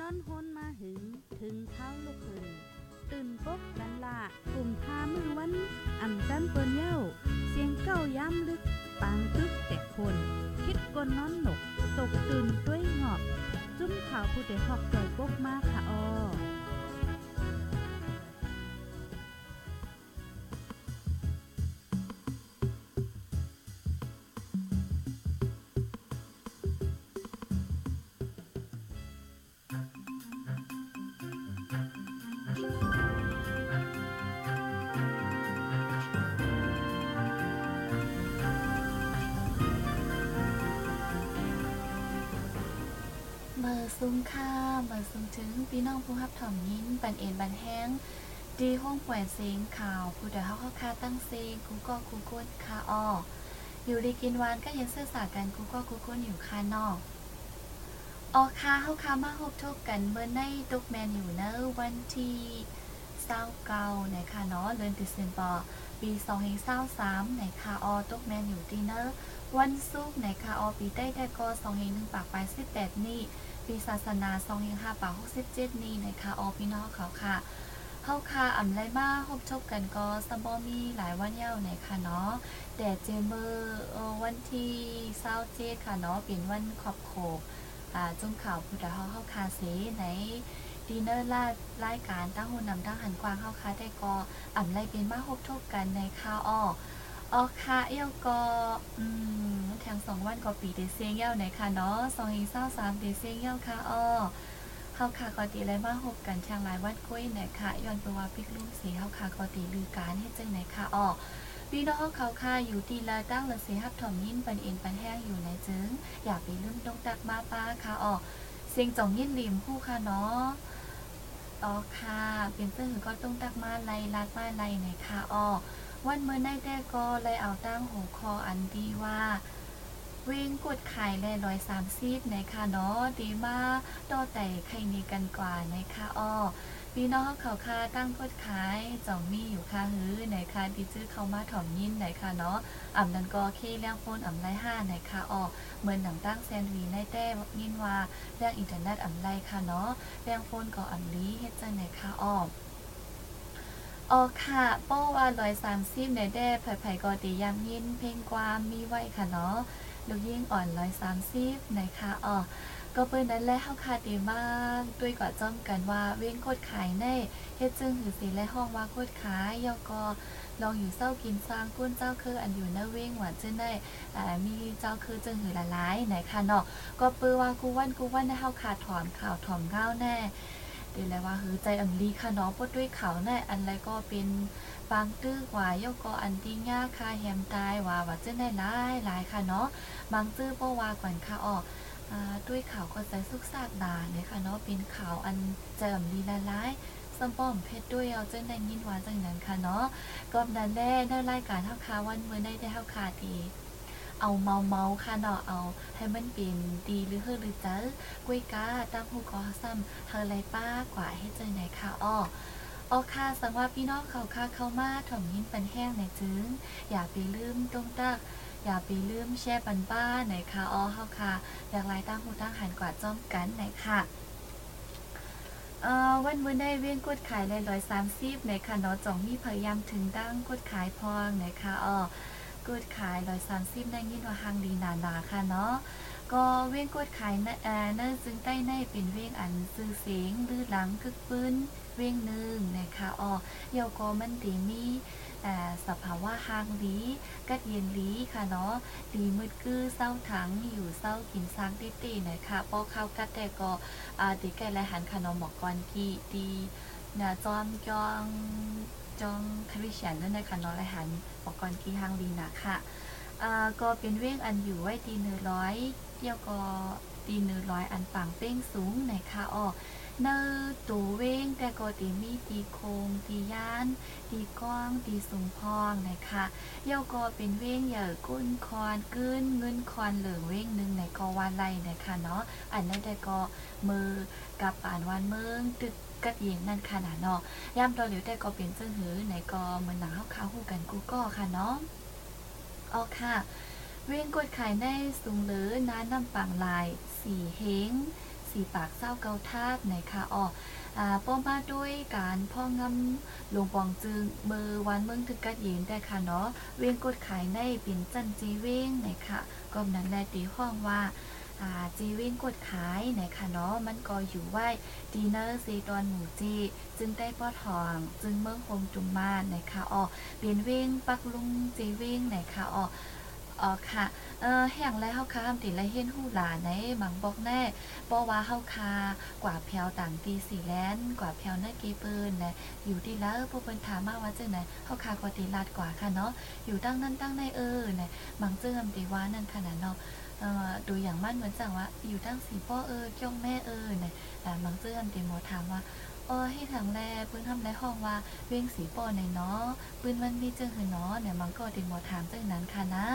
นอนฮนมาหึง ถึงเท้าลูกหึงตื่นปกกันละกลุ่มพามือวันอ่ำจันเปิ้นเย้า เสียงเก้าย้ำลึก ปางตึกแต่คน คิดกนนอนหนก ตกตื่นด้วยหงอบ จุ้มข่าวผู้เด็กหอกจอยปกมากค่ะออ มือซุ้มค่าเมื่อซุ้มถึงพี่น้องผู้รับถ่อมยิ้นปันเอ็นบันแห้งดีห้องแหวนเสียงข่าวผู้ใดเฮาเข้าคาตั้งเสียงกูก็กูก้นคาอออยู่ดีกินวานก็ยังเสื้อสากันกูก็กูก้นอยู่คานอกออกคาเฮาคามาฮบทบกันเมื่อในตุกแมนอยู่เนอวันที่เศร้าเก่าในค่ะเนาะเดือนเดซเบอร์ปี2023ในคาออตุกแมนอยู่ดีเนอวันศุกร์ในคาออปีได้ได้ก็2001ปากไป18นี่ ปีศาสนา2005ปาก67นี่ในคาออพี่น้องเขาค่ะเฮาค่ะอ่ำไรมาพบชบกันก็สมบอมีหลายวันเย้าในค่ะเนาะแต่เจมเบอร์วันที่เศร้าเจค่ะเนาะเป็นวันขอบโขกอ่าจุงข่าวพุทธเฮาเฮาคาเสในดีเนอร์ลารายการตั้งหุ่นนำตั้งหันกวางเฮาค่ะได้ก็อ่ำไรเป็นมาพบทบกันในข่าวอ้อออค่ะเอี้ยวก็อืม ทงสองวันก็ปีเดเซียงเย้าในค่ะเนาะ2023เดเซียงเย้าค่ะอ้อเฮาค่ะกอติเลยมาพบกันทางหลายวัดกุ้ยไหนค่ะย้อนไปว่าพิกลุงสีเฮาค่ะกอติลือการให้จังไหนค่ะอ้อพี่น้องเขาค่ะอยู่ตีละตั้งละเสีฮับถอมยินปันเอ็นปันแห้งอยู่ในจึง อยากไปลืมตรงตักมาป้าค่ะอ้อเสียงจ่องยินริมผู้ค่ะเนาะอ๋อค่ะเป็นเสื้อหือก็ต้องตักมาไล่ลัดมาไล่ไหนค่ะอ้อวันเมื่อในแต่ก็เลยเอาตั้งหัวคออันดีว่า วิ่งกดไข่แล่ร้อยสามสิบนะคะเนาะดีมากต่อแต่ไข่นี้กันกว่านะคะอ้อพี่น้องเขาค่าตั้งกดขายจ่องมีอยู่ค่ะฮื้อไหนค่ะดีจื้อเขามาถ่อมยินไหนค่ะเนาะอ่ำนันก็เคเลี้ยงโฟนอ่ำไรห้าไหนค่ะอ้อเหมือนหนังตั้งแซนด์วีในแต้ยินว่าเรื่องอินเทอร์เน็ตอ่ำไรค่ะเนาะเลี้ยงโฟนก็อ่ำลีเฮ็ดจังไหนค่ะอ้ออ๋อค่ะป้ว่าร้อยสามสิบในแด้ไผ่ๆก็ตียามยิน เพลงความมีไว้ค่ะเนาะ ลูกยิ่งอ่อนร้อยสามสิบนะคะอ๋อก็เปิ้นนั้นแหละเฮาคาดีมากด้วยก็จ้อมกันว่าเว้งโคตรขายแน่เฮ็ดจึงหือสีและห้องว่าโคตรขายยอก็ลองอยู่เศร้ากินสร้างกุ้นเจ้าคืออันอยู่เนเว้งหวานเจึงได้อ่ามีเจ้าคือจึงหือละลายไหนค่ะเนาะก็เปื้อว่ากูวันกูวันได้เฮาขาดถอนข่าวถอนก้าแน่เดี๋ยวเลยว่าหือใจอำลีค่ะเนาะปดด้วยข่าวแน่อันไรก็เป็น บางตื้อกว่าโยกอันติง่าค่ะแฮมตายว่าว่าจะได้หลายหลายค่ะเนาะบางตื้อเพราะว่าก่อนค่ะออกอ่าด้วยข่าวก็ใจสุกซากดาเลยค่ะเนาะเป็นข่าวอันเจิมลีละลายสมป้อมเพชรด้วยเอาจังได้ยินว่าจังนั้นค่ะเนาะก็ดันแน่ได้รายการเท่าคาวันเมื่อได้ได้เท่าคาดีเอาเมาเมาค่ะเนาะเอาให้มันเป็นดีหรือเฮอหรือจ้ากล้วยกาตั้งหูกอซ้ำเฮอไรป้ากว่าให้เจังไหนค่ะอ้อ ออค่ะสังว่าพี่น้องเขาค่ะเข้ามาถ่อมยิ้นปันแห้งในจึง อย่าไปลืมตรงตักอย่าไปลืมแช่ปันป้าไหนค่ะอ้อเฮาค่ะ อยากไล่ตั้งหูตั้งหันกว่าจ้อมกันไหนค่ะเอ่อวันมื้อได้เวียนกดขายเลยร้อยสามสิบในค่ะเนาะจ่องมีพยายามถึงตั้งกดขายพองไหนค่ะอ้อกดขายร้อยสามสิบได้ยินว่าหางดีหนาค่ะเนาะ ก็เว้งกดขายนะเอ่อเนอซึ่งใต้ในเป็นเว้งอันซื้อเสียงลือหลังกึกปื้นเว้งหนึ่งนะคะอ๋อเยาก็มันดีมีเอ่สภาวะหางดีกัดเย็นลีค่ะเนาะดีมืดกื้อเศร้าถังอยู่เศร้ากินซางติตีนะคะปอข้าวกัดแต่ก็อ่าดีแก่และหันขนมหมอกกอนกีดีนะจอมจองจองคริสเตียนนั่นนะคะเนาะและหันหมอกกอนกีหางดีนะค่ะอ่าก็เป็นเว้งอันอยู่ไว้ตีหนึ่งร้อย เกี่ยวก็ตีหนึ่งร้อยอันปังเป้งสูงในค่ะอ้อเนื้อตูเว้งแต่ก็ตีมีตีโคงตีย่านตีก้องตีสูงพองนะคะเยี่ยวก็เป็นเว้งเหย่อกุ้นคอนกึ้นเงินคอนเหลืองเว้งหนึ่งในกอวานไลนะคะเนาะอันนั้นแต่ก็มือกับป่านวานเมืองตึกกัดเย็นนั่นค่ะนะเนาะย่ำตัวเหลียวแต่ก็เป็นเจ้าหือในกอเหมือนหนังข้าวขาวหูกันกูก็ค่ะเนาะอ๋อค่ะ เวียงกดขายในสูงเหลือน้าน้ำปังลาย สีเฮงสีปากเศร้าเกาทาดนคะอ๋ออ่าป้อมาด้วยการพ่องำหลวงปองจึงเมือวันเมืองถึกกัดเย็นได้ค่ะเนาะ เวียงกดขายในเป็นจันจีเว้งนะคะก็นั้นได้ตีห้องว่าอ่าจีเว้งกดขายนะคะเนาะมันก็อยู่ไว้ดีเนอร์ซีตอนหมูจีจึงได้ป้อทองจึงเมืองโฮมจุมมานนะคะอ๋อเปลี่ยนเว้งปักลุงจีเว้งนะคะอ๋อ อ๋อค่ะ เออแห่งไรเฮาคาอำติไรเฮ็นหูหลาในหมังบอกแน่เพราะว่าเฮาคากว่าแพวต่างตีสีแลนกว่าแพวนาเกเปิ้นนะอยู่ที่แล้วพวกเปิ้นถามมาว่าจังไหนเฮาคากว่าตีลาดกว่าค่ะเนาะอยู่ตั้งนั้นตั้งในเออนะหมังเจิ้มตีว่านั่นขนาดเนาะเอ่อดูอย่างมั่นเหมือนจังว่าอยู่ตั้งสีพ่อเออเจ้องแม่เออนะอ่หมังเจิ้มตีหมอถามว่า เออให้ทางแลเปิ้นทำในห้องว่าเว้งสีป้อในเนาะปืนมันมีเจังหือเนาะเนี่ยมังก็ตีหมอถามเจังนั้นค่ะนะ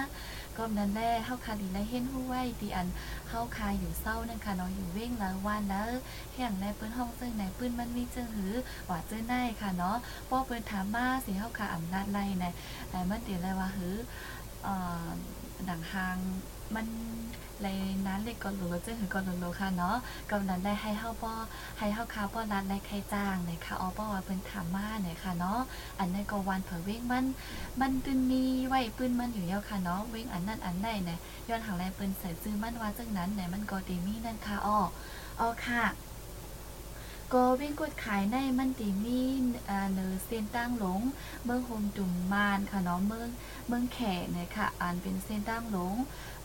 ก็นั้นและเฮาคาดีและเห็นฮู้ไว้ที่อันเฮาคาอยู่เศร้านั่นค่ะเนาะอยู่เว้งแล้ววันแล้วแห่งแลเปิ้นห้องซึ่งไหนปืนมันมีเจือหือว่าเจือในค่ะเนาะป้อปิ้นถามมาสิเฮาคาอำนาจไล่นแต่มันติเลยว่าหือเอ่อดังหางมัน ในนั้นเลยก่อนหรือว่าเจือหือก่อนหรือค่ะเนาะกำนั้นได้ให้เฮาป้อให้เฮาคาป้อรัดและใครจ้างนะคะออป้อว่าเพิ่นถามมาเนี่ยค่ะเนาะอันนั้นก็วันเผอเว้งมัน มันตึนมีไว้ปื้นมันอยู่แล้วค่ะเนาะเว้งอันนั้นอันใดเนี่ยย้อนหางแรงปืนใส่ซื้อมันว่าจังนั้นเนี่ยมันก็ตีมีนั่นค่ะอ้ออ๋อค่ะก็เว้งกดขายในมันตีมีอ่าเนอเส้นตั้งหลง เมืองโฮมจุ่มมานค่ะเนาะเมืองเมืองแขกเนี่ยค่ะอันเป็นเส้นตั้งหลง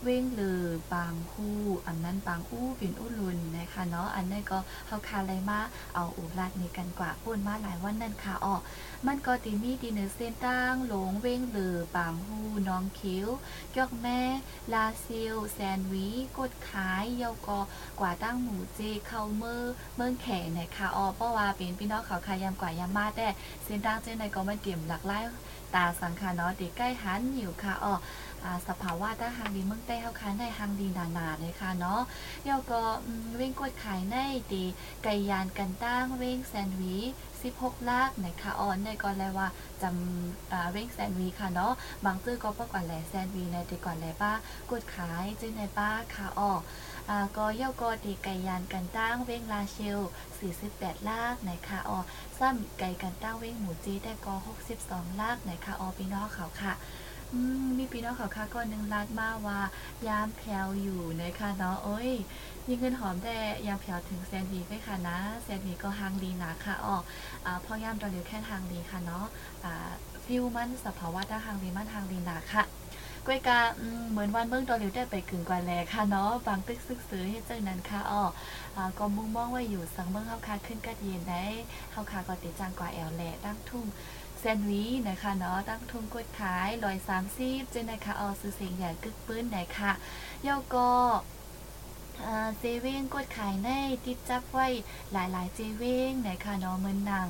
เว้งหรือปางฮู้อันนั้นปางอู้เป็นอู้ลุนนะคะเนาะอันนั้นก็เฮาคาไรมาเอาอุรัดนี่กันกว่าป่นมาหลายวันนั่นค่ะอ้อมันก็ตีมีดีเนอเส้นตั้งหลงเว้งหรือปางฮูน้องคิ้วยอกแม่ ลาซิลแซนวีกดขายเยาวกอกว่าตั้งหมูเจเข้าเมือเมืองแข่เนี่ยค่ะอ๋อเพราะว่าเป็นพี่น้องเขาขายยำกว่ายำมาแต่เส้นตั้งเจ้ในก็มันเกี่ยมหลากหลายตาสังคาเนาะตีใกล้หันอยู่ค่ะอออ่า สภาวะถ้าหางดีเมืองใต้เฮาคายในหางดีหนาๆเลยค่ะเนาะเยาวก็อืมเว้งกดขายในตีไก่ยานกันตั้งเว้งแซนด์วี16ลากนะคะออนในก่อนเลยว่าจำอ่าเว้งแซนวีค่ะเนาะบางตื้อก็ปก่อนแหล่แซนวีในตีก่อนแหล่ป้ากดขายจื้อในป้าค่ะอออ่าก็เย่าก็ตีไก่ยานกันตั้งเว้งลาเชล48ลากนะคะออซ้ำไก่กันตั้งเว้งหมูจีแต่ก็62ลากนะคะออพี่น้องเขาค่ะ อืมมีพี่น้องเขาค่ะก็หนึ่งลาดมาว่ายามแพลวอยู่นะคะเนาะโอ้ยยิงเงินหอมแต่ยามแพลวถึงแซนวีไปค่ะนะแซนวีก็หางดีนะค่ะอออ่าพ่อยามตอนเดียวแค่ทางดีค่ะเนาะอ่าฟิวมันสภาวะถ้าหางดีมันทางดีนะค่ะก้อยกาเหมือนวันเมืองตอนเดียวได้ไปกึ่งกว่าแลค่ะเนาะบางตึกซึกซื้อให้เจ้านั้นค่ะอ้ออก็มุ่งมองไว้อยู่สังเมืองเฮาคาขึ้นกัดเย็นได้เฮาคาก็ติดจังกว่าแอลแหลตั้งทุ่ง แซนวีนะคะเนาะตั้งทุนกดขายร้อยสามสิบเจนนะคะเอซื้อเสียงใหญ่กึกปื้นไหนค่ะเยาก็เจเว้งกดขายในติดจับไว้หลายๆเจเว้งไหนคะเนาะเมือนหนัง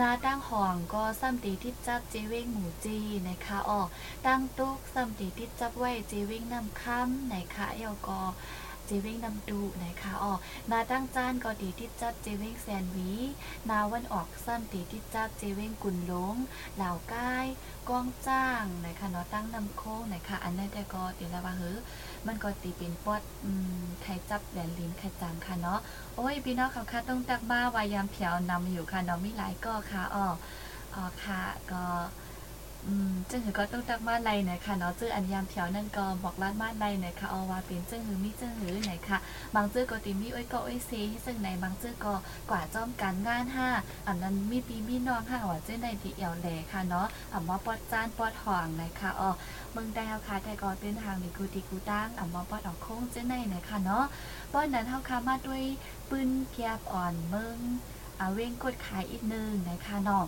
นาตั้งห้องก็ซ้ำตีทิดจับเจเว้งหมูจีนะคะออตั้งตุกซ้ำตีทิดจับไว้เจเว้งน้ำค่ำไหนคะเยาก็ เจเว้งนำดูนะคะอ๋อกนาตั้งจานก็ตีทิดจับเจเว้งแซนด์วีนาวันออกซ้ำตีที่จับเจเว้งกุนหลงเหล่าก้ายกองจ้างนะคะเนาะตั้งนำโค้งนะคะอันนั้นแต่ก็ตีละว่าเฮ้อมันก็ตีเป็นปอดอืมไข่จับแหลนลิ้นไข่จังค่ะเนาะโอ้ยพี่น้องเขาค่ะต้องตักมาวายามเผียวนำอยู่ค่ะเนาะมีหลายก็ค่ะอ๋ออ๋อค่ะก็ อืมจึงหือก็ต้องตักมาไลหนค่ะเนาะจื้ออันยามเผียวนั่นก็บอกลาดมาไลหนค่ะเอาว่าเป็นจึงหือมีจึงหือไหนค่ะบางจื้อก็ติมีอ้อยก็อ้อยซีให้ซึ่งในบางจื้อก็กว่าจ้อมการงานห้าอันนั้นมีปีมีน้องห้าว่าจื้อในที่เอวแหลค่ะเนาะอ่ำว่าปอดจานปอดห่องนะคะอ๋อเมืองได้เฮาค่ะแต่ก็เต้นทางในกูติกูตั้งอ่ำว่าปอดออกโค้งจื้อในนะคะเนาะป้อนนั้นเฮาค่ะมาด้วยปืนเกียบอ่อนเมืองอาเว้งกดขายอีกหนึงนะคะเนาะ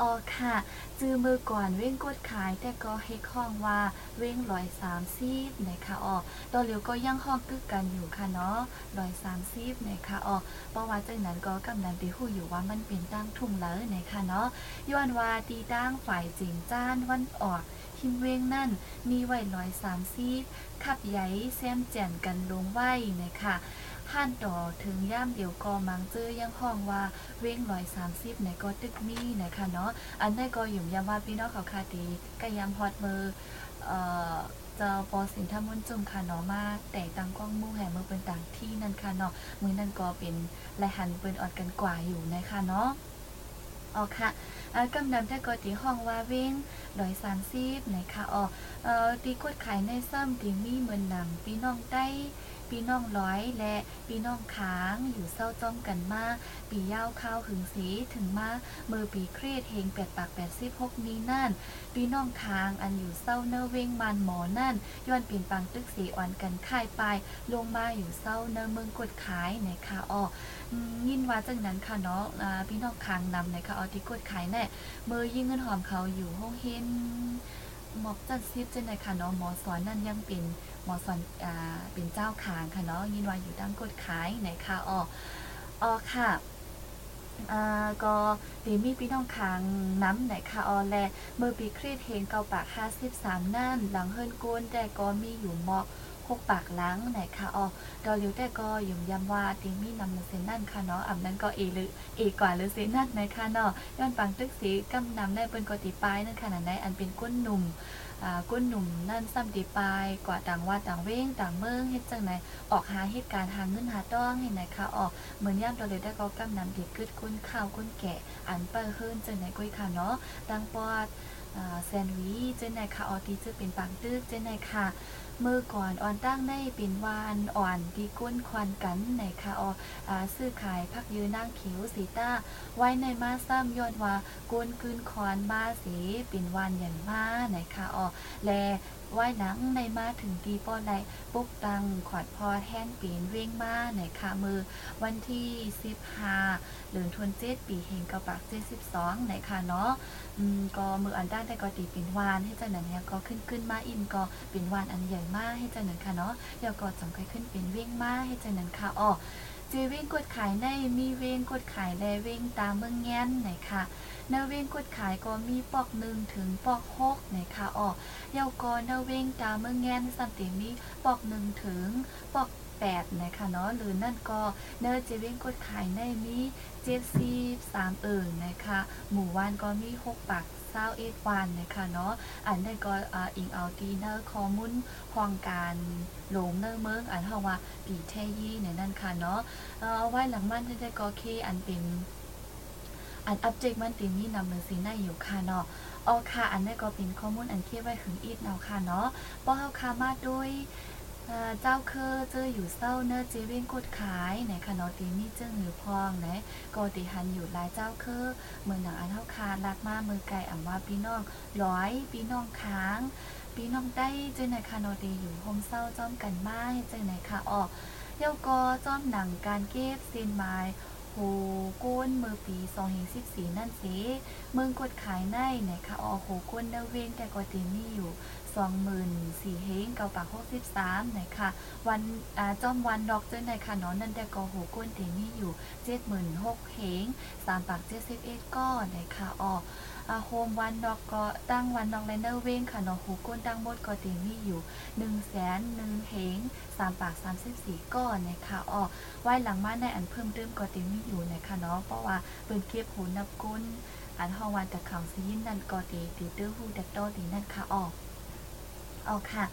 อ๋อค่ะ จื้อมือก่อนเว้งกดขาย แต่ก็ให้ข้องว่าเว้งร้อยสามสิบนะคะอ๋อตอนเหลียวก็ยังห้องกึกกันอยู่ค่ะเนาะร้อยสามสิบนะคะอ๋อเพราะว่าจากนั้นก็กำลังตีหู้อยู่ว่ามันเป็นตั้งทุ่งแล้วนะคะเนาะย้อนว่าตีตั้งฝ่ายจิงจ้านวันออกหิมเว้งนั่นมีไว้ร้อยสามสิบขับใหญ่แซมแจ่นกันลงไว้นะคะ ห่านต่อถึงย่ามเดียวก็มังเจอยังห้องว่าเว้งร้อยสามสิบในก็ตึกมีนะคะเนาะอันนั้นก็อยู่ยามว่าพี่น้องเขาคาตีก็ยามฮอดมือเอ่อจะปอสินทมุนจุ่มค่ะเนาะมาแต่ตังกล้องมู่แห่เมือเป็นต่างที่นั่นค่ะเนาะมือนั่นก็เป็นแลหันเปินออดกันกว่าอยู่นะคะเนาะอ๋อค่ะกำนำได้ก็ตีห้องว่าเว้งดอยสามซีบนะคะอ๋อเอ่อตีกดขายในซ้ำตีมีเหมือนหนังพี่น้องได้ พี่น้องร้อยและพี่น้องค้างอยู่เศร้าจ้อมกันมาปีเย้าข้าวหึงสีถึงมาเมื่อปีเครียดเฮงแปดปากแปดสิบหกนี้นั่นพี่น้องค้างอันอยู่เศร้าเนเวงมันหมอนั่นย้อนเปลี่ยนปังตึกสีอ่อนกันค่ายไปลงมาอยู่เศร้าเนเมืองกดขายในคะอ๋อยินว่าจังนั้นค่ะเนาะพี่น้องค้างนำนะคะเอที่กดขายแน่เมื่อยิ่งเงินหอมเขาอยู่ห้องเห็นหมอกจัดซิบจังไหนค่ะเนาะหมอสอนนั่นยังเป็น มอสอนอ่าเป็นเจ้าขางค่ะเนาะยินว่าอยู่ดังกดขายไหนค่ะอ๋ออ๋อค่ะอ่าก็ดีมีพี่น้องคางน้ำไหนค่ะออแลเมื่อปีครีดเฮงเกาปาก53นั่นหลังเฮิรนกวนแต่ก็มีอยู่หมอกหกปากล้างไหนค่ะอ๋อดอลิวแต่ก็ยุ่มย้ำว่าตีมีนำเซนนั่นค่ะเนาะอ่ำนั้นก็เอหรือเอกว่าหรือเซนนั่นไหนค่ะเนาะย้อนปังตึกสีกำนำได้เป็นกติปลายนั่นค่ะนั้นได้อันเป็นก้นหนุ่ม ก้นหนุ่มนั่นซ้ำดีปลายกว่าต่างว่าต่างเว้งต่างเมืองเฮ็ดจังไหนออกหาเหตุการณ์หาเงินหาต้องเห็นไหนคะออกเหมือนย่ามตัวเลยได้ก็กำนำดีกึดก้นข้าวก้นแกะอันเปิดขึ้นจังไหนก้อยค่ะเนาะดังปอดแซนวีเจนไหนค่ะออตีจะเป็นปังตึกเจนไหนค่ะ เมื่อก่อนอ่อนตั้งในปิ่นวานอ่อนดีก้นควันกันในคาออซื้อขายพักยืนนั่งเขียวสีต้า ไว้ในมาซ้ำย้อนว่าก้นคืนคอนบ้าสีปิ่นวานอย่างมาในคาออแล ว่ายหนังในมาถึงปีป้อนในปุกตังขอดพอแท่นปีนเว้งมาไหนคะมือ วันที่สิบห้าหรือทวนเจ็ดปีเฮงกระปักเจ็ดสิบสองไหนคะเนาะอืมก็มืออันด้านแต่ก็ตีเป็นวานให้เจ้าหนังเนี่ยก็ขึ้นขึ้นมาอินก็เป็นวานอันใหญ่มากให้เจ้าหนังค่ะเนาะเดี๋ยวก็จำใครขึ้นเป็นเว้งมาให้เจ้าหนังค่ะอ๋อ จเว้งกดขายในมีเวงกดขายแลเวงตามเมืองแง้นไหนค่ะเนเวงกดขายก็มีปอกหนึ่งถึงปอกหกไหนค่ะอ๋อเยาก็เนเวงตามเมืองแง้นสัมติมีปอกหนึ่งถึงปอกแปดนะคะเนาะหรือนั่นก็เนอจเว้งกดขายในมีเจ็ดสิบสามเอิงนะคะ หมู่วานก็มีหกปาก เศร้าเอ็ดวันนะคะเนาะอันนั้นก็อิงเอาดีเนอร์คอมุนควองการหลงเนอร์เมืองอันเฮาว่าปีแทยี่เนี่ยนั่นค่ะเนาะเอ่อไว้หลังมันได้ก็เคอันเป็นอันอัปเจกมันตีนี้นำหนึ่งสีหน้าอยู่ค่ะเนาะอ๋อค่ะอันนี้ก็เป็นข้อมูลอันเคียไว้ถึงอีกเนาะค่ะเนาะป้อเฮาคามาด้วย เจ้าเคอเจออยู่เศร้าเนอจเว้งกดขายไหนคะเนาะตีนี่เจ้าหือพองไหนกตีหันอยู่ลายเจ้าเคอเมืองหนังอันเท่าคารักมามือไก่อ่ำว่าพี่น้องร้อยพี่น้องค้างพี่น้องได้เจ้าไหนคะเนาะตีอยู่โฮมเศร้าจ้อมกันมาเจ้าไหนคะออกเย้าก็จ้อมหนังการเก็บเซนไม้โหก้นมือปีสองเฮงสิบสีนั่นสิเมืองกดขายในไหนคะออโหก้นเดเว้งแต่ก็ตีนี่อยู่ สองหมื่นสี่เฮงเกาปากหกสิบสามไหนค่ะวันอจอมวันดอกเจ้าไหนค่ะนอนนั่นแต่ก็โหก้นเตนี่อยู่เจ็ดหมื่นหกเฮงสามปากเจ็ดสิบเอ็ดก้อนไหนค่ะอออาโฮมวันดอกก็ตั้งวันดอกไลเนอร์เว้งค่ะเนาะหูก้นตั้งหมดก็เตมีอยู่หนึ่งแสนหนึ่งเฮงสามปากสามสิบสี่ก้อนนะคะออกไว้หลังมาในอันเพิ่มเติมก็เตมีอยู่นะคะเนาะเพราะว่าเป็นเก็บหูนับก้นอันห้องวันแต่ข่าวซีนนั่นก็ตีตีตื้อหูดักโตตีนั่นค่ะออ เอาค่ะ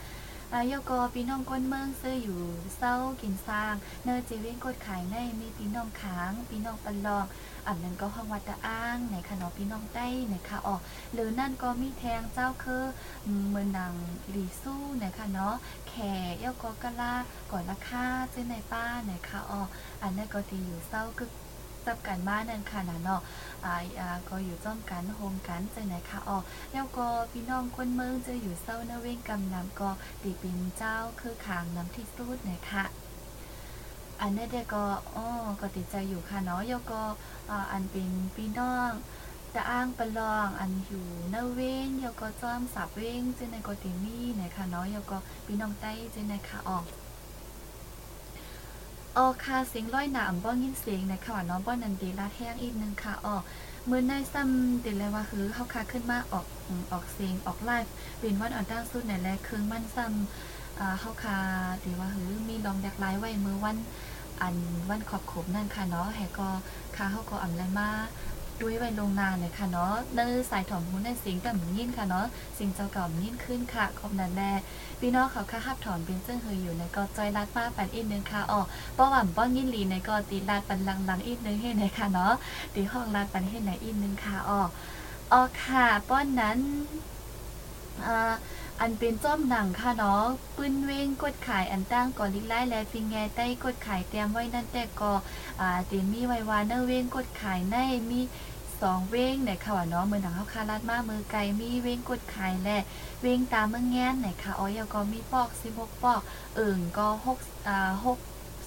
อายกอพี่น้องก้นเมืองซื้ออยู่เศร้ากินสร้าง เนอจีเว้งกดขายในมีพี่น้องค้างพี่น้องปันลองอันนั้นก็ห้องวัดตะอ้างในคะเนาะพี่น้องใต้ในคะออก หรือนั่นก็มีแทงเจ้าคือเมืองนังหลีสู้นคะเนาะแข่เยกอกะลาก่อนราคาเจ้าในป้าในคะออกอันนั้นก็ตีอยู่เศร้าก็ จับกันบ้านนั่นค่ะนะเนาะอ่าอ่าก็อยู่จ้อมกันโฮมกันใจไหนคะอ๋อแล้วก็พี่น้องคนเมืองจะอยู่เศร้าเนเวงกำนำก็ตีป็นเจ้าคือขางน้ำที่สุดนะคะอันนี้เด็กก็อ๋อก็ติดใจอยู่ค่ะเนาะแล้วก็อ่าอันเป็นพี่น้องตะอ้างประลองอันอยู่เนเว้งแล้วก็จ้อมสับเว้งเจในก็ตีมีนะคะเนาะแล้วก็พี่น้องใต้เจในค่ะอ๋อ ออค่ะเสียงร้อยหนามบ้องยินเสียงนะคะว่าน้องบ้องนันดีลาแห้งอีกนึงค่ะอ๋อมือในซ้ำติดเลยว่าคือเขาคาขึ้นมาออกออกเสียงออกไลฟ์เป็นวันออนด้านสุดในแรกคืนมันซ้ำเขาคาติว่าคือมีลองดักไลฟ์ไว้มือวันอันวันขอบขบนั่นค่ะเนาะแหก็คาเขาก็อ่ำไรมา ด้วยไว้ลงนานเลยค่ะเนาะเนื้อสายถอมหูในสียงแบบยินค่ะเนาะสิงเจ้าเก่ายินขึ้นค่ะขอบนันแน่พี่น้องเขาค่าหับถอนเป็นเจ้าเฮยอยู่ในก็จอยรัดมาปันอีกนึงค่ะอ๋อป้อหว่ำป้อยินลีในก็ตีลาดปันลังลังอีกนึงให้ไหนค่ะเนาะตีห้องลาดปันให้ไหนอีกนึงค่ะอ๋ออ๋อค่ะป้อนนั้นอ่าอันเป็นจ้อมหนังค่ะเนาะปืนเว้งกดขายอันตั้งก่อลิไล่และฟิงแงใต้กดขายเตรียมไว้นั่นแต่ก็อ่าเตมีไว้วาเนอร์เว้งกดขายในมี สองเว้งไหนค่ะว่าเนาะมือหนังเขาคาลาดมามือไกลมีเว้งกดขายและเว้งตาเมืองแง่นไหนค่ะอ๋อยก็มีปอก16ปอกเอิ่งก็6อ่า6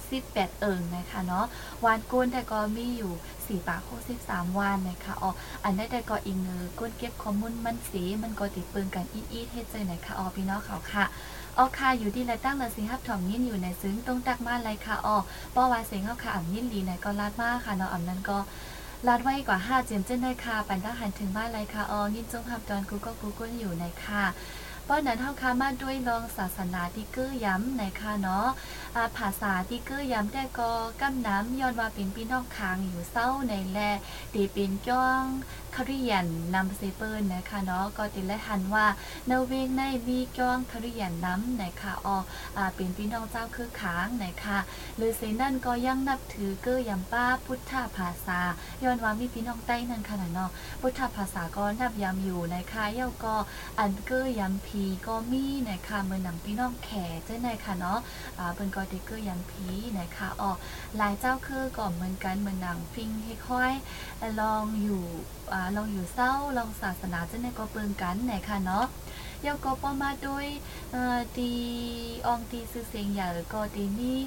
18เอิงนะคะเนาะวานก้นแต่ก็มีอยู่4ปาก63วานนะคะอ๋ออันได้แต่ก็อีกเนือก้นเก็บคอมมุนมันสีมันก็ติดปืนกันอีอีเทเจอไหนคะอ๋อพี่น้องเขาค่ะอ๋อค่ะอยู่ที่ไรตั้งละสิฮับถ่อมยินอยู่ในซึ้งตรงตักมาไรค่ะอ๋อป้อวาเสียงเขาค่ะอ่ำยินดีไหนก็ลาดมากค่ะเนาะอ่ำนั้นก็ ลาดไว้กว่า5เจมเจนได้ค่ะปันทหารถึงบ้านไรค่ะอ๋อยินจงหับตอนกูก็กูก้นอยู่ในค่ะป้อนนั้นเท่าค่ะมาด้วยลองศาสนาที่กื้อย้ำในค่ะเนาะภาษาที่กื้อย้ำแต่ก็กำน้ำย้อนว่าเป็นพี่น้องคางอยู่เศร้าในแลตีเป็นจ้อง คาริยันนำเซเปิลนะคะเนาะก็ติและหันว่าเนเวงในมีจ้องคาริยันน้ำนะคะอ๋อเป็นพี่น้องเจ้าคือขางนะคะหรือเซนั่นก็ยังนับถือเกื้อยำป้าพุทธภาษาย้อนว่ามีพี่น้องใต้นั่นค่ะเนาะพุทธภาษาก็นับยำอยู่นะคะเย้าก็อันเกื้อยำพีก็มีนะคะเมือหนังพี่น้องแขเจ้าในค่ะเนาะอ่าเป็นก็ติเกื้อยำพีนะคะอ๋อหลายเจ้าคือก็เหมือนกันเหมือนหนังพิงให้ค่อยลองอยู่อ่าอยู่เศร้าลองศาสนาเจ้าในก็เปิงกันไหนค่ะเนาะเยาก็ปอมาด้วยตีองตีซื้อเสียงใหญ่ก็ตีนี่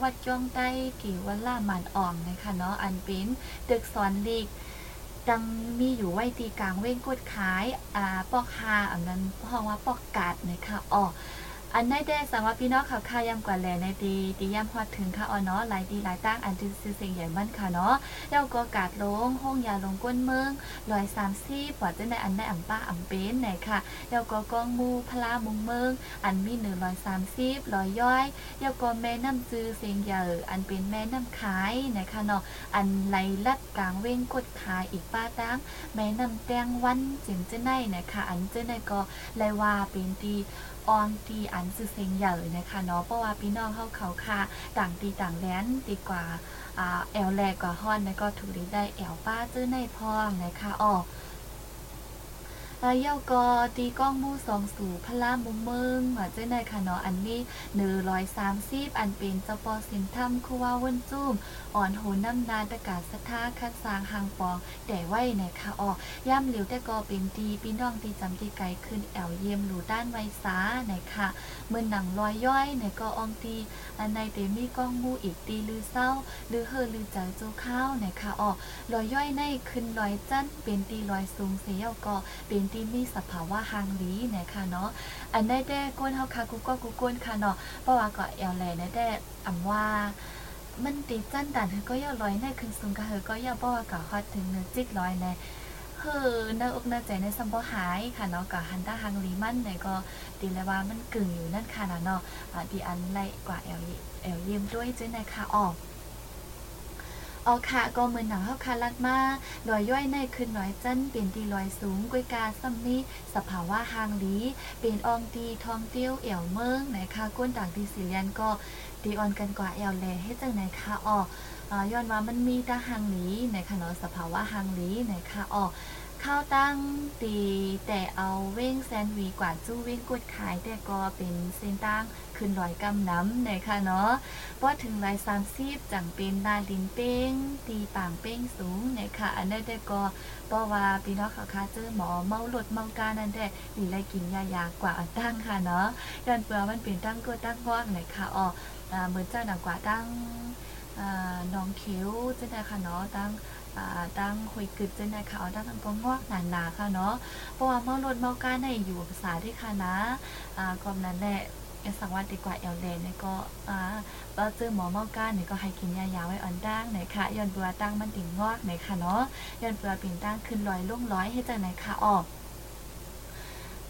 วัดจ้องใต้กี่วันล่ามันอ่องนะคะเนาะอันเป็นตึกสอนลีกดังมีอยู่ไว้ตีกลางเว้งกดขายอ่าปอกฮาอันนั้นห้องว่าปอกกาดนะคะอ๋อ อันได้ได้สามารถพี่น้องข่าวค่ายำกว่าแลในดีดีย่ำพอถึงค่ะอ๋อเนาะหลายดีหลายตั้งอันที่ซื้อเสียงใหญ่บ้านค่ะเนาะแล้วก็กาดลงห้องยาลงก้นเมืองลอยสามซี่ปอดจะในอันได้อ่ำป้าอ่ำเป็นไหนค่ะแล้วก็กองมูพลามุงเมืองอันมีหนึ่งลอยสามสิบลอยย่อยแล้วก็แม่น้ำซื้อเสียงใหญ่อันเป็นแม่น้ำขายไหนะคะเนาะอันไหลลัดกลางเว้งกดขายอีกป้าตั้งแม่น้ำแตงวันจิ๋มเจ้าในนะคะอันเจ้าในก็เลว่าเป็นตี ออนตีอันซื้อเสียงใหญ่นะคะเนาะเพราะว่าพี่น้องเขาเขาค่ะต่างตีต่างแลนดีกว่าอ่าแอลแลกว่าฮอนแล้วก็ถูกได้แอลป้าเจ้าในพองนะคะออกเย่ากอตีก้องมู่สองสู่พระลามุมเมืองหัวเจ้าในค่ะเนาะอันนี้หนึ่งร้อยสามสิบอันเป็นเจ้าปอสินถ้ำคูว่าวนจุ่ม อ่อนโหน้ำนาตะกาศสัทธาคัดสางหางปองแต่ไว้ในค่ะออย่ำเหลียวแต่กอเป็นตีพี่น้องตีจำตีไกลขึ้นแอวเยี่ยมหลูด้านไวสาในค่ะเมื่อหนังลอยย่อยในกออองตีอันในเตมีก้องมู่อีกตีลือเศร้าลือเฮอลือใจโจข้าวในค่ะออลอยย่อยในขึ้นลอยจันเป็นตีลอยสูงเสียวก็เป็นที่มีสภาวะหางลีนะคะเนาะอันได้แด้ก้นเฮาค่ะกูก็กูก้นค่ะเนาะเพราะว่าก็แอลแลได้แด้อำว่า มันติดจันดันเฮก็ย่อลอยในขึ้นสูงก็เฮก็ย่อเพราะว่าก็ฮอดถึงเนื้อจิกลอยในเฮ้อหน้าอกหน้าใจในสัมบ่หายค่ะเนาะก็หันตาหางลีมันเนี่ยก็ตีเลยว่ามันกึ่งอยู่นั่นค่ะเนาะอ่าดีอันไล่กว่าแอลแอลเยี่ยมด้วยจ้ะนะคะออกเอาค่ะก็เหมือนหนังเฮาคาลัดมาลอยย่อยในขึ้นลอยจันเปลี่ยนตีลอยสูงกวยกาซัมนี้สภาวะหางลีเป็นอองตีทองเตี้ยวเอี่ยวเมืองนะคะก้นต่างทีสิเลียนก็ ตีออนกันกว่าแอลแลให้จังไหนคะออย้อนว่ามันมีตาหางลีนะคะเนาะสภาวะหางลีนะคะออข้าวตั้งตีแต่เอาเว้งแซนวีกว่าจู้เว้งกดขายแต่ก็เป็นเส้นตั้งขึ้นลอยกำน้ำนะคะเนาะพอถึงลายสามสิบจังเป็นนาลินเป้ง ตีป่างเป้งสูงนะคะอันนั้นแต่ก็เพราะว่าพี่น้องเขาคาเจอหมอเมาหลดเมาการนั่นแต่หรือไรกินยายากว่าตั้งค่ะเนาะยันเปลือมันเป็นตั้งก็ตั้งว่างนะคะอ๋อ เหมือนเจ้าหนังกว่าตั้งน้องเขียวจะได้ค่ะเนาะตั้งตั้งคุยกึดเจะในค่ะเอาตั้งทั้งก็งอกหนาๆค่ะเนาะเพราะว่าเมารถเมาก้าในอยู่ภาษาที่ค่ะนะอ่าก็นั้นแหละสังวัดดีกว่าเอลเลนเนี่ยก็อ่าเราเจอหมอเมาก้านเนี่ยก็ให้กินยายาไว้อ่อนดั้งไหนค่ะย้อนเบือตั้งมันติ่งงอกไหนค่ะเนาะย้อนเบือปิ่นตั้งขึ้นลอยลุ่งร้อยให้จากไหนค่ะออก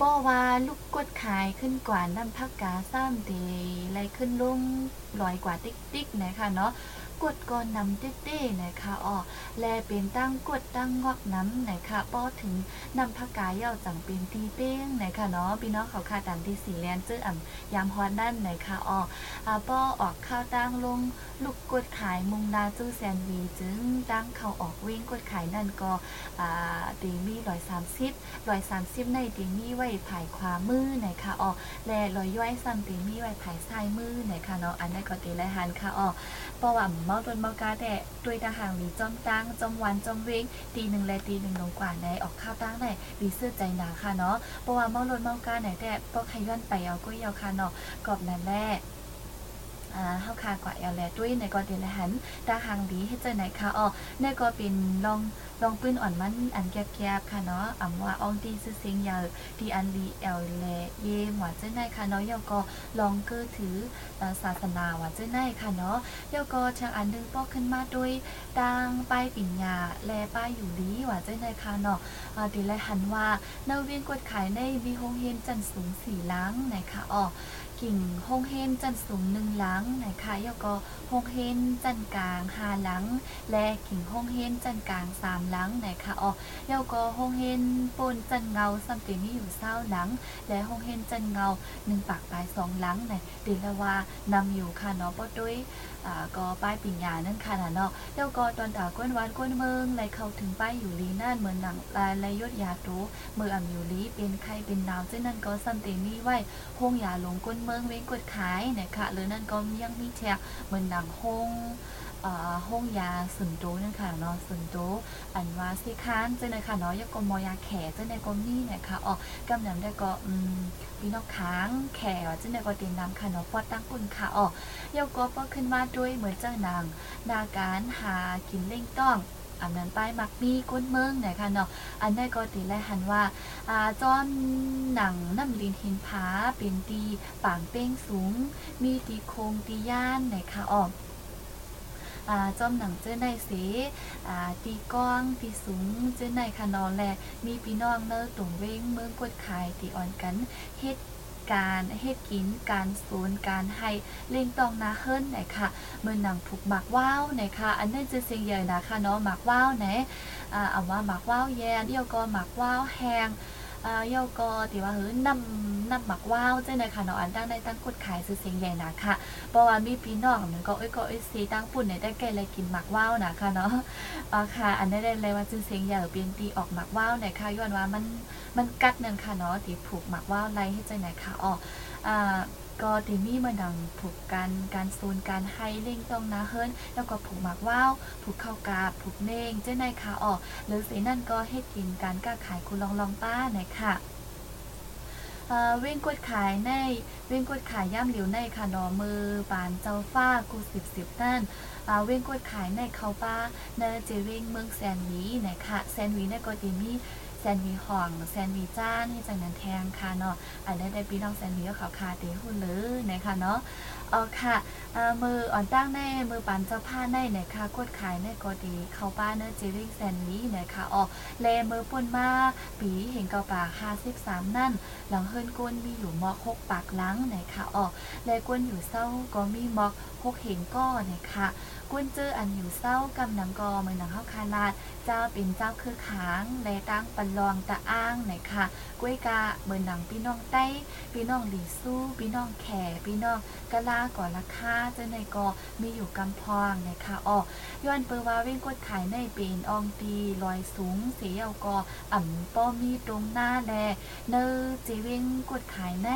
ป้อว่าลูกกดขายขึ้นกว่าน้ำพักกาซ้ำเดไรขึ้นลุ่งลอยกว่าติ๊กติ๊กนะคะเนาะ กดก่อนนำเต้ๆนะคะอ๋อแลเป็นตั้งกดตั้งงอกน้ำนะคะป้อถึงนำผักกาเย่าจังเป็นตีเป้งนะคะเนาะพี่น้องเขาคาดันที่สีแลนเจื้ออ่ำยามฮอนนั่นนะคะอ๋ออาป้อออกข้าวตั้งลงลูกกดขายมุงนาจู้แซนวีจึงตั้งเขาออกวิ่งกดขายนั่นก็อ่าตีมีร้อยสามสิบร้อยสามสิบในตีมีไว้ผายขวามือนะคะอ๋อแลลอยย่อยซ้ำตีมีไว้ผายซ้ายมือนะคะเนาะอันนั้นก็ตีละหันค่ะอ๋อ เพราะว่าเมาต้นเมากาแต่ด้วยทหารมีจอมตั้งจอมวันจอมเวงตีหนึ่งและตีหนึ่งลงกว่าในออกข้าวตั้งในดีเสื้อใจหนาค่ะเนาะเพราะว่าเมาลนเมากาไหนแต่พวกใครย้อนไปเอาก็ยาวค่ะเนาะกอบนั่นแหละอ่าเฮาคากว่าเอาแลด้วยในกอเดลหันตาหางดีให้เจอไหนคะอ๋อในก็เป็นลอง ลองปืนอ่อนมันอันแกบๆค่ะเนาะอ่ำว่าอองตีซื่อเสียงยาวดีอันลีแอลแลเยหวาเจ้าไหนค่ะเนาะยอก็ลองเกอถือศาสนาหวาเจ้าไหนค่ะเนาะยอก็ชางอันนึงปอกขึ้นมาด้วยดังป้ายปิ่นยาแลป้ายอยู่ดีหวาเจ้าไหนค่ะเนาะดีแลหันว่าเนาเวียนกดขายในมีโฮงเฮนจันสูงสี่ล้างนะคะอ๋อกิ่งโฮงเฮนจันสูงหนึ่งหลังนะคะยก็โฮงเฮนจันกลางห้าหลัง และกิ่งโฮงเฮนจันกลางสามหลังนะคะอ๋อยก็โฮงเฮนปนจันเงาซัมติมีอยู่เศร้าหลัง และโฮงเฮนจันเงาหนึ่งปากปลายสองหลังเนี่ยดีลวานำอยู่ค่ะเนาะป้ด้วยอ่าก็ป้ายปิ่นยานั่นค่ะเนาะแล้วก็ตอนตาก้นวันก้นเมืองเลยเข้าถึงป้ายอยู่ลีนั่นเหมือนหนังลายลายยศยาตูเมื่ออ่ำอยู่ลีเป็นไข้เป็นหนาวเจ้านั่นก็ซัมติมีไว้ห้องยาหลงก้นเมืองเว้งกดขายนะคะหรือนั่นก็ยังมีแทกเหมือนหนังห้อง ห้องยาสุนโตนั่นค่ะเนาะสุนโตอันว่าสิค้านเจ้านะคะเนาะยกกมอยาแขเจ้าในกมีเนี่ยค่ะอ๋อกำนำได้ก็อืมพี่นอกค้างแขเจ้าในก็เต็นน้ำค่ะเนาะพอตั้งปุ่นค่ะอ๋อยกก็ป้อขึ้นมาด้วยเหมือนเจ้านางนาการหากินเล่งต้องอันนั้นป้ายมักมีก้นเมืองเนี่ยค่ะเนาะ อันได้ก็ตีแลหันว่าอ่าจอมหนังน้ำลินหินผาเป็นตีป่างเป้งสูง มีตีโคงตีย่านเนี่ยค่ะอ๋ออ่า จอมหนังเจ้าในเสอ่าตีก้องตีสูงเจ้าในค่ะนอนแลมีพี่น้องเนอตุ่มเว้งเมืองกดขายตีอ่อนกันเฮ็ดการเฮ็ดกินการสูนการให้เล่งตองนาเฮิรนไหนค่ะเมื่อหนังผูกหมักว้าวไหนค่ะ อันนั้นจะเสียงใหญ่นะคะเนาะหมักว้าวไหนอ่าเอาว่าหมักว้าวแย่เดี่ยวก็หมักว้าวแห้ง อ่าเยาก็ที่ว่าเฮ้ยนำนำหมักว้าวเจ้าไหนค่ะเนาะอันตั้งในตั้งกดขายซื้อเสียงใหญ่นะค่ะเพราะว่ามีพี่น้องมันก็เอ้ยก็เอ้ยสีตั้งปุ่นในได้แก่เลยกินหมักว้าวนะค่ะเนาะอ่าค่ะอันได้เลยว่าซื้อเสียงใหญ่เปลี่ยนตีออกหมักว้าวหนค่ะย้อนว่ามันมันกัดนั่นค่ะเนาะที่ผูกหมักว้าวไรให้ใจไหนค่ะอ๋ออ่า ก็ตีมีมาดังผูกกันการซูนการให้เล่งต้องนะเฮิรนแล้วก็ผูกหมักว่าวผูกเข้ากาผูกเน่งเจ้าในค่ะอ๋อหรือเสีนั่นก็ให้กินการก้าขายคุณลองลองป้าหน่อยค่ะเว้งกดขายในเว้งกดขายย่ำเหลียวในค่ะนอมือปานเจ้าฟ้ากูสิบสิบนั่นเว้งกดขายในเขาป้าเนเจเว้งเมืองแซนวีนะคะแซนวีในก็ตีมี แซนวีห่องแซนวีจ้านที่จังนั้นแทงค่ะเนาะอันนี้ได้พี่น้องแซนวีก็เขาคาเตหุ่นเลยนะคะเนาะเอาค่ะมืออ่อนตั้งในมือปันเจ้าผ้าในเนี่ยค่ะกดขายในก็ดีเขาป้าเนื้อเจวิ่งแซนวีเนี่ยค่ะออเลมือปุ่นมาปีเห็นเกาป่าห้าสิบสามนั่น หลังเฮิรนก้นมีอยู่มอกหกปากล้างเนี่ยค่ะออเลก้นอยู่เศร้าก็มีมอกหกเห็นก้อเนี่ยค่ะ ก้นเจออันอยู่เศร้ากำนังกอเมือนหนังเข้าคาลาด เจ้าเป็นเจ้าคือขางและตั้งปันลองตะอ้างเนี่ยค่ะก้วยกาเมือนหนังพี่น้องใต้พี่น้องหลีสู้พี่น้องแข่พี่น้องกะลาก่อนราคาเจ้าในกอมีอยู่กำพองหนะคะอ๋อย้อนเปิว่าเว้งกดขายในเป็นอองตีลอยสูงเสียากออ่ำป้อมีตรงหน้าแลเนอเจเว้งกดขายใน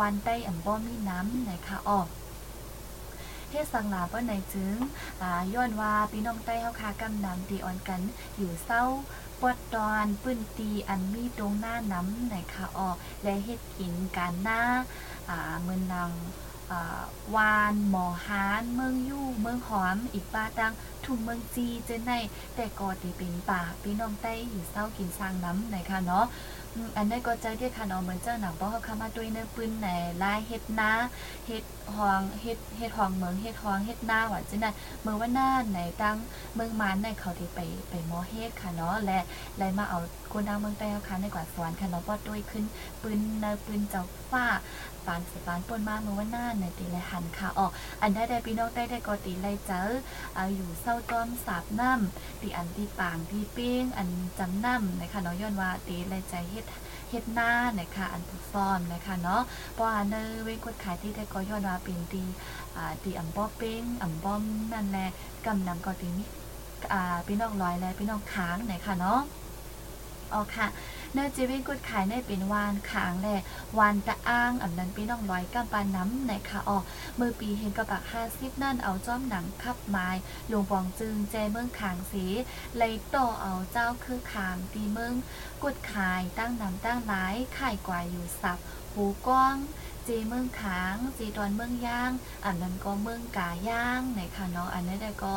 วันใต้อ่ำป้อมีน้ำหนะคะอ๋อ เทศสังลาว่าในจึงอ่าย้อนว่าพี่น้องใต้เฮาคากำนำตีอ่อนกันอยู่เศร้าปวดตอนปื้นตีอันมีตรงหน้าน้ำไหนคะอ๋อและเฮ็ดกินการหน้าอ่าเมืองนางวานหมอฮานเมืองยู่เมืองหอมอีกป้าตังทุ่มเมืองจีเจนในแต่ก็ตีเป็นป่าพี่น้องใต้อยู่เศร้ากินสร้างน้ำไหนคะเนาะ อันนี้ก็ใจที่ค่ะเนาะเหมือนเจ้าหนังเพราะเขาเข้ามาด้วยเนื้อปืนไหนลายเฮ็ดนาเฮ็ดหองเฮ็ดเฮ็ดหองเมืองเฮ็ดหองเฮ็ดหน้าว่าจังนั้นเมืองว่าน้าไหนตั้งเมืองมานในเขาที่ไปไปมอเฮ็ดค่ะเนาะและและมาเอากคนดาวเมืองใต้เฮาค่ะในกว่าสวรรค์ค่ะเนาะปอดด้วยขึ้นปืนเนปืนเจ้าฟ้า ปานสปานป่นมาเมื่อวันหน้าในตีไรหันค่ะออกอันได้ได้พี่น้องได้ได้ก็ตีไรเจออาอยู่เศร้าต้อมสาบน้ำตีอันตีปางตีเป้งอันจำน้ำนะคะเนาะย้อนว่าตีไรใจเฮ็ดเฮ็ดหน้านะคะอันถูกซ้อมนะคะเนาะเพราะอันเนเวกดขายที่ได้ก็ย้อนว่าเป็นตีอ่าตีอ่ำป้อเป้งอ่ำป้อมนั่นแหละกำนำก็ตีมีอ่าพี่น้องลอยและพี่น้องค้างนะคะเนาะอ๋อค่ะ เนื้อจีวิกุดขายในเป็นวานขางแหละวานตะอ้างอันนั้นพี่น้องลอยกำปานน้ำนะคะอ๋อมือปีเห็นกระปักห้าสิบนั่นเอาจ้อมหนังคับไม้หลวงปองจึงแจเมืองขางสีเลต่อเอาเจ้าคือขางตีเมืองกุดขายตั้งนำตั้งหลายขายกว่าอยู่สับหูกว้างเจเมืองขางจีตอนเมืองย่าง อันนั้นก็เมืองกาย่างนะคะเนาะอันนี้ได้ก็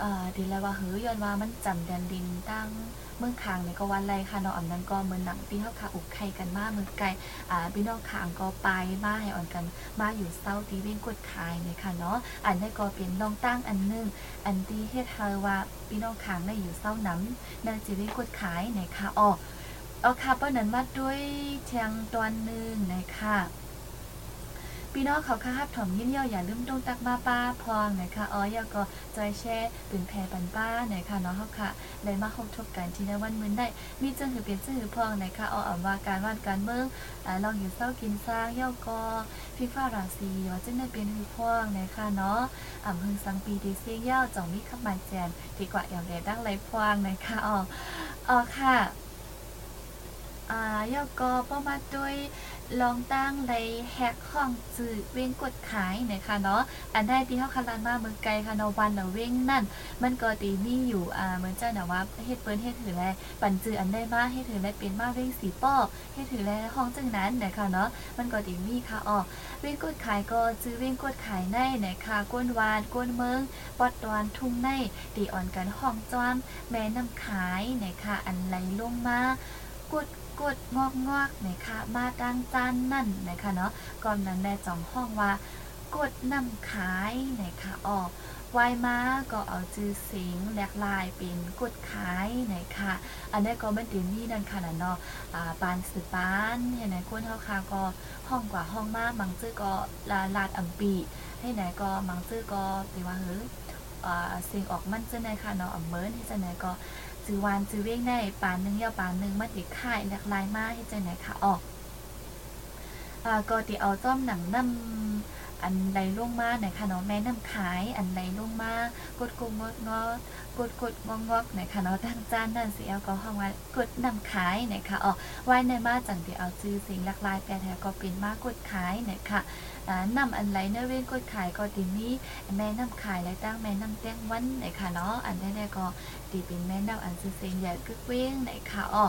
เอ่อดีแล้วว่าเฮ้ยย้อนว่ามันจำแดนดินตั้ง เมืองคางในก็วันไรค่ะนาะอันนั้นก็เมืองหนังที่เขาขาอุกไข่กันมากเมืองไกลอ่าพี่น้องคางก็ไปมาให้อ่อนกันมาอยู่เศร้าตีเว้งกดขายเนี่ยค่ะเนาะอันนี้ก็เป็นลองตั้งอันนึงอันที่เฮ็ดให้ว่าพี่น้องคางได้อยู่เศร้าน้ำนั่นจะเว้งกดขายเนี่ยค่ะอ๋อเอาค่ะเพราะนั้นมาด้วยเทียงตอนหนึ่งนะคะ พี่น้องเขาค่ะฮับถอมยิ้มเย่าอย่าลืมต้องตักมาป้าพองนะคะอ๋อยาก็จอยแช่ปืนแพรปันป้านะคะเนาะเขาค่ะเลยมาคบทบกันที่ในวันมื้อได้ มีจังหือเปลี่ยนจังหือพองนะคะอาอ่ำว่าการว่านการเมืองลองอยู่เศร้ากินสร้างเย่าก็พี่ฟ้าราศีว่าจังได้เป็นหือพองนะคะเนาะอ่ำพึงสังปีดีเสียงเย่าจ่องมีขับมาแจนดีกว่าอย่างแดดั้งไรพองนะคะอ๋ออ๋อค่ะอ่าเย่าก็ประมาด้วย ลองตั้งในแฮกห้องจืดเว้งกดขายนะคะเนาะอันได้ที่เขาคารันมาเมืองไกลค่ะเนาะวันเนาะเว้งนั่น มันก็ตีมีอยู่อ่าเหมือนเจ้าหน่ะว่าเฮ็ดเปิ้นเฮ็ดถือแลปั่นจืออันได้มาเฮ็ดถือแลเป็นมาเว้งสีป้อเฮ็ดถือแลห้องจังนั้นนะคะเนาะมันก็ตีมีค่ะอ๋อเว้งกดขายก็จื้อเว้งกดขายในนะคะก้นวานก้นเมืองปอดตอนทุ่งในตีอ่อนกันห้องจ้อมแม่น้ำขายนะคะอันไหลลงมากด กดงอกงอกนะคะมาดังจานนั่นนะคะเนาะก่อนนั้นแม่จองห้องว่ากดนำขายนะคะออกวายมาก็เอาจื้อเสียงแหลกลายเป็นกดขายนะคะอันนี้ก็มันเต็มนี่นั่นค่ะนะเนาะอ่าปานสือปานเห็นไหนคนเฮาคาก็ห้องกว่าห้องมากบางจื้อก็ลาลาดอัมปีให้ไหนก็บางจื้อก็ไปว่าเฮ้ยอ่าเสียงออกมันจะไหนค่ะเนาะอัมเมินที่จะไหนก็ จือวานจือเว้งได้ปานหนึงยาวปานหนึงมาติค่ายหลากหลายมากให้ใจไหนค่ะออกอ่าก็ติเอาจ้อมหนังน้ำอันใดล่วงมาไหนค่ะเนาะแม่น้ำขายอันใดล่วงมากดกงดงอกดกดงองอกไหนค่ะเนาะทางจานนั่นสิเอาก็ห้องว่ากดนำขายไหนค่ะออกไว้ในมาจังที่เอาจื้อสิ่งหลากหลายแปลแท้ก็เป็นมากดขายไหนค่ะ นำนำอันไหลเนเว้นกดขายก็ตินี้แม่น้ำขายและตั้งแม่น้ำแต้งวันไหนค่ะเนาะอันแน่ๆก็ตีเป็นแม่นำอันซื้อเสียงใหญ่กึกเว้งไหนค่ะอ๋อ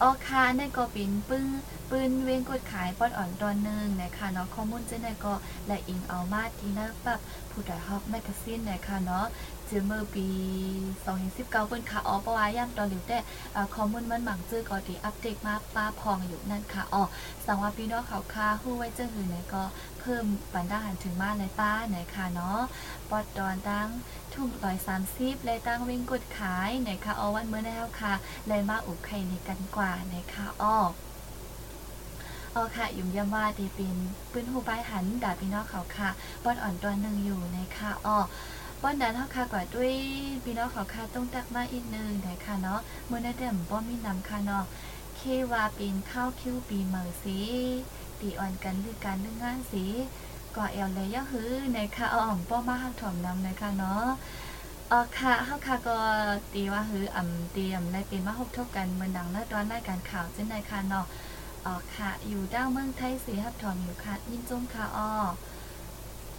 อ๋อค่ะนั่นก็เป็นปึ้ง ปืนเว้งกดขายปอดอ่อนตอนหนึงนะคะเนาะข้อมูลเจ้าหนก็และอิงเอามาที่หน้าปับผู้ดฮอกแมกกาซีนนะคะเนาะจือเมื่อปี2019เปิ้นค่ะอ๋อเพราะว่าย่ำตอนหลิวแต่อ่าข้อมูลมันหมังจื้อก็ที่อัปเดตมาป้าพองอยู่นั่นค่ะอ๋อสังว่าพี่น้องเขาค่าฮู้ไว้เจ้าหือไหนก็เพิ่มปันดาหันถึงมาในป้าไหนค่ะเนาะปอดตอนตั้งทุ่มร้อยสามสิบเลยตั้งวิ่งกดขายไหนะคะเอวันเมื่อแล้วค่ะเลยมาอุบไข่ในกันกว่าไหนะคะอ้อ เอาค่ะ ยุ่มยำว่าดีเป็นปืนหูปลายหันดาบพี่น้องเขาค่ะบอนอ่อนตัวหนึ่งอยู่ในะคะอ้อบอนนั้นเท่าค่ะกว่าด้วยพี่น้องเขาค่ะต้องตักมาอีกหนึ่งนะคะเนาะเมื่อนั้เดิมบ่มีนำค่ะเนาะเคว่าป็นข้าวคิ้วปีเมอสีตีอ่อนกันหรือการเรื่องงานสีก็เอลเลยยะฮือในะคะอาอ่อมป้อมาหักถ่อมนำนะคะเนาะเออค่ะเฮาค่ะก็ตีว่าฮืออ่ำเตรียมได้เป็นมาฮบทบกันเหมือนดังเนื้อตอนรายการข่าวเช่นใดค่ะเนาะ เออค่ะ อยู่ด้าเมืองไทยสีหับถอมอยู่ค่ะยินจงค่ะอ้อ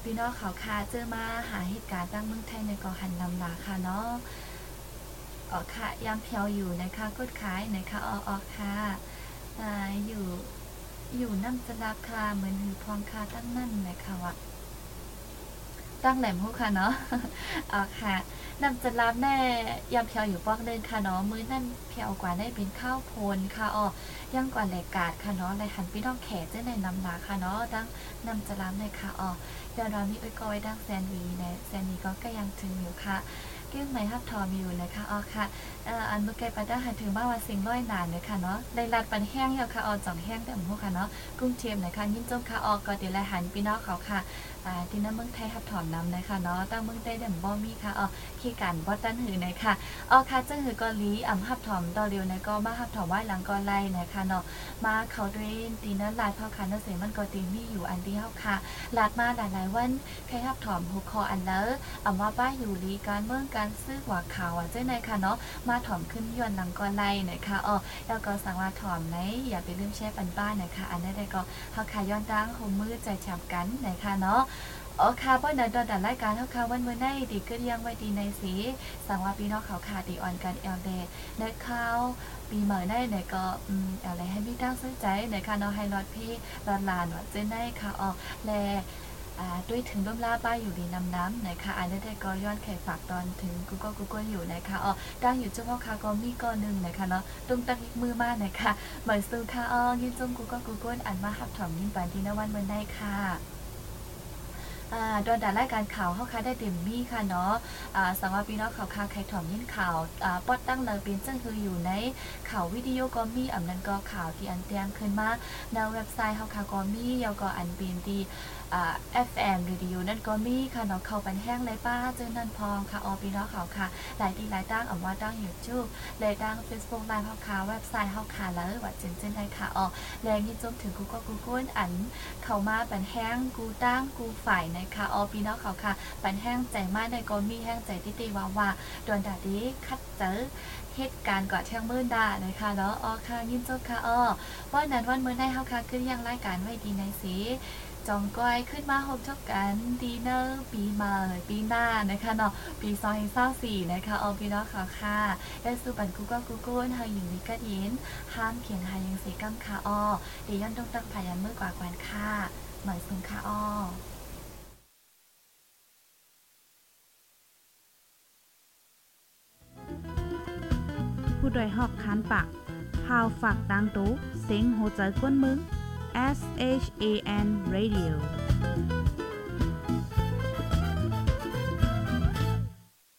พี่น้องเขาค่ะเจอมาหาเหตุการณ์ตั้งเมืองไทยในกอหันนำลาค่ะเนาะเออค่ะยามเพียวอยู่นะคะกดขายนะคะออออค่ะอ่าอยู่อยู่น้ำจะราคาเหมือนหือพองคาตั้งนั่นนะคะวะ ตั้งแหลมหูค่ะเนาะเอค่ะนำจะรับแน่ยำเพียวอยู่ปอกเดินค่ะเนาะมื้อนั่นเพียวกว่าได้เป็นข้าวโพนค่ะอ๋อย่างกว่าแหลกกาดค่ะเนาะในหันพี่น้องแขกเจ้าในนำหนาค่ะเนาะตั้งนำจะรับในค่ะอ๋อเดี๋ยวเรามีอ้อยกอยดังแซนวีในแซนวีก็ก็ยังถึงอยู่ค่ะเก้งใหม่ฮับทอมอยู่นะคะอ๋อค่ะเอ่ออันเมื่อไกลปะได้หันถึงบ้านว่าสิงร้อยนานเลยค่ะเนาะได้ลัดปันแห้งยาวค่ะอ๋อจ่องแห้งแต่หมูค่ะเนาะกุ้งเทียมนะคะยินจมค่ะอ๋อก็เดี๋ยวแลหันพี่น้องเขาค่ะ อ่าที่นั่นเมืองไทยฮับถอมนำนะคะเนาะตั้งเมืองไทยเด่มบ่มีค่ะอ๋อขี้การบ่ตันหือนะคะอ๋อค่ะจังหือก็ลีอ่ำฮับถอมต่อเร็วนะก็มาฮับถอมไว้หลังก็ไล่นะคะเนาะมาเขาด้วยตีนั้นลายพ่อค่ะนั่นเสียมันก็ตีมีอยู่อันเดียวค่ะลาดมาหลายๆวันใครฮับถอมหัวคออันเลออ่ำว่าป้าอยู่ลีการเมืองการซื้อหัวข่าวอะเจ้าในค่ะเนาะมาถอมขึ้นย้อนหลังก็ไล่นะคะอ๋อแล้วก็สั่งว่าถอมไหนอย่าไปลืมแชร์ปันป้านะคะอันนั้นได้ก็เฮาค่ะย้อนดังโฮมมือใจฉับกันนะคะเนาะ โอค่ะเพราะนั้นตอนแต่รายการเท่าค่ะวันเมื่อในดีขึ้นยังไว้ดีในสีสังว่าพี่น้องเขาขาดีออนกันเอลเดในข้าวปีใหม่ได้ในก็อืมอะไรให้พี่ตั้งสนใจในค่ะเนาะให้รอดพี่รอดลานว่าเจนได้ค่ะออแลด้วยถึงร่มล่าป้ายอยู่ดีน้ำน้ำนะคะอันนี้ได้ก็ย้อนไข่ฝากตอนถึงกูก็กูก็อยู่นะคะอ๋อดังอยู่เจ้าพ่อค่ะก็มีก้อนหนึ่งนะคะเนาะตุ้งตั้งอีกมือมากนะคะเหมือนซื้อค่ะอ๋อยินจมกูก็กูก้นอันมาหับถอมยินปันที่นวันเมื่อในค่ะ อ่าโดนด่ารายการข่าวเข้าค่ะได้เต็มมี่ค่ะเนาะอ่าสังว่าพี่น้องข่าวคาใครถ่อมยินข่าวอ่าปอดตั้งเลยเป็นจังคืออยู่ในข่าววิดีโอก็มีอำนั้นก็ข่าวที่อันเตียงขึ้นมาในเว็บไซต์เขาค่ะก็มียาวก็อันเป็นที่ FM วิดีโอนั่นก็มีค่ะเนาะเข้าปันแห้งเลยป้าเจอนันพองค่ะออพี่น้องเขาค่ะ หลายทีหลายตั้งอำว่าตั้ง YouTube เลยตั้ง Facebook ไลน์เขาค่ะเว็บไซต์เขาค่ะแล้วว่าเจนเจนได้ค่ะออแรงที่จมถึงกูก็กูก้นอัน เข้ามาปันแห้งกูตั้งกูฝ่ายนะคะออปีน้องเขาค่ะปันแห้งใจมากในก็มีแห้งใจติติวาวาโดนดาดีคัดเจอเหตุการณ์ก่อเที่ยงมื่นดานะคะเนาะอ๋อค่ะยินจบค่ะอ๋อว่านั้นวันมื้อในเฮาค่ะขึ้นยังรายการไว้ดีในสี จองก้อยขึ้นมาหกชกกันดีเนอร์ปีใหม่ปีหน้านะคะเนาะปีซอยเศร้าสี่นะคะออพี่น้องเขาค่ะได้สู่ปันกูก็กูกูนเฮาหญิงวิกัดยินห้ามเขียนหายังสีกัมค่ะอ๋อเดี๋ยวย้อนต้องตั้งพยันมือกว่ากวนค่ะเหมือนซุงค่ะอ้อผู้ดยหอกคานปากพาวฝากดังตู้เซ็งโหใจกวนมึง S H A N Radio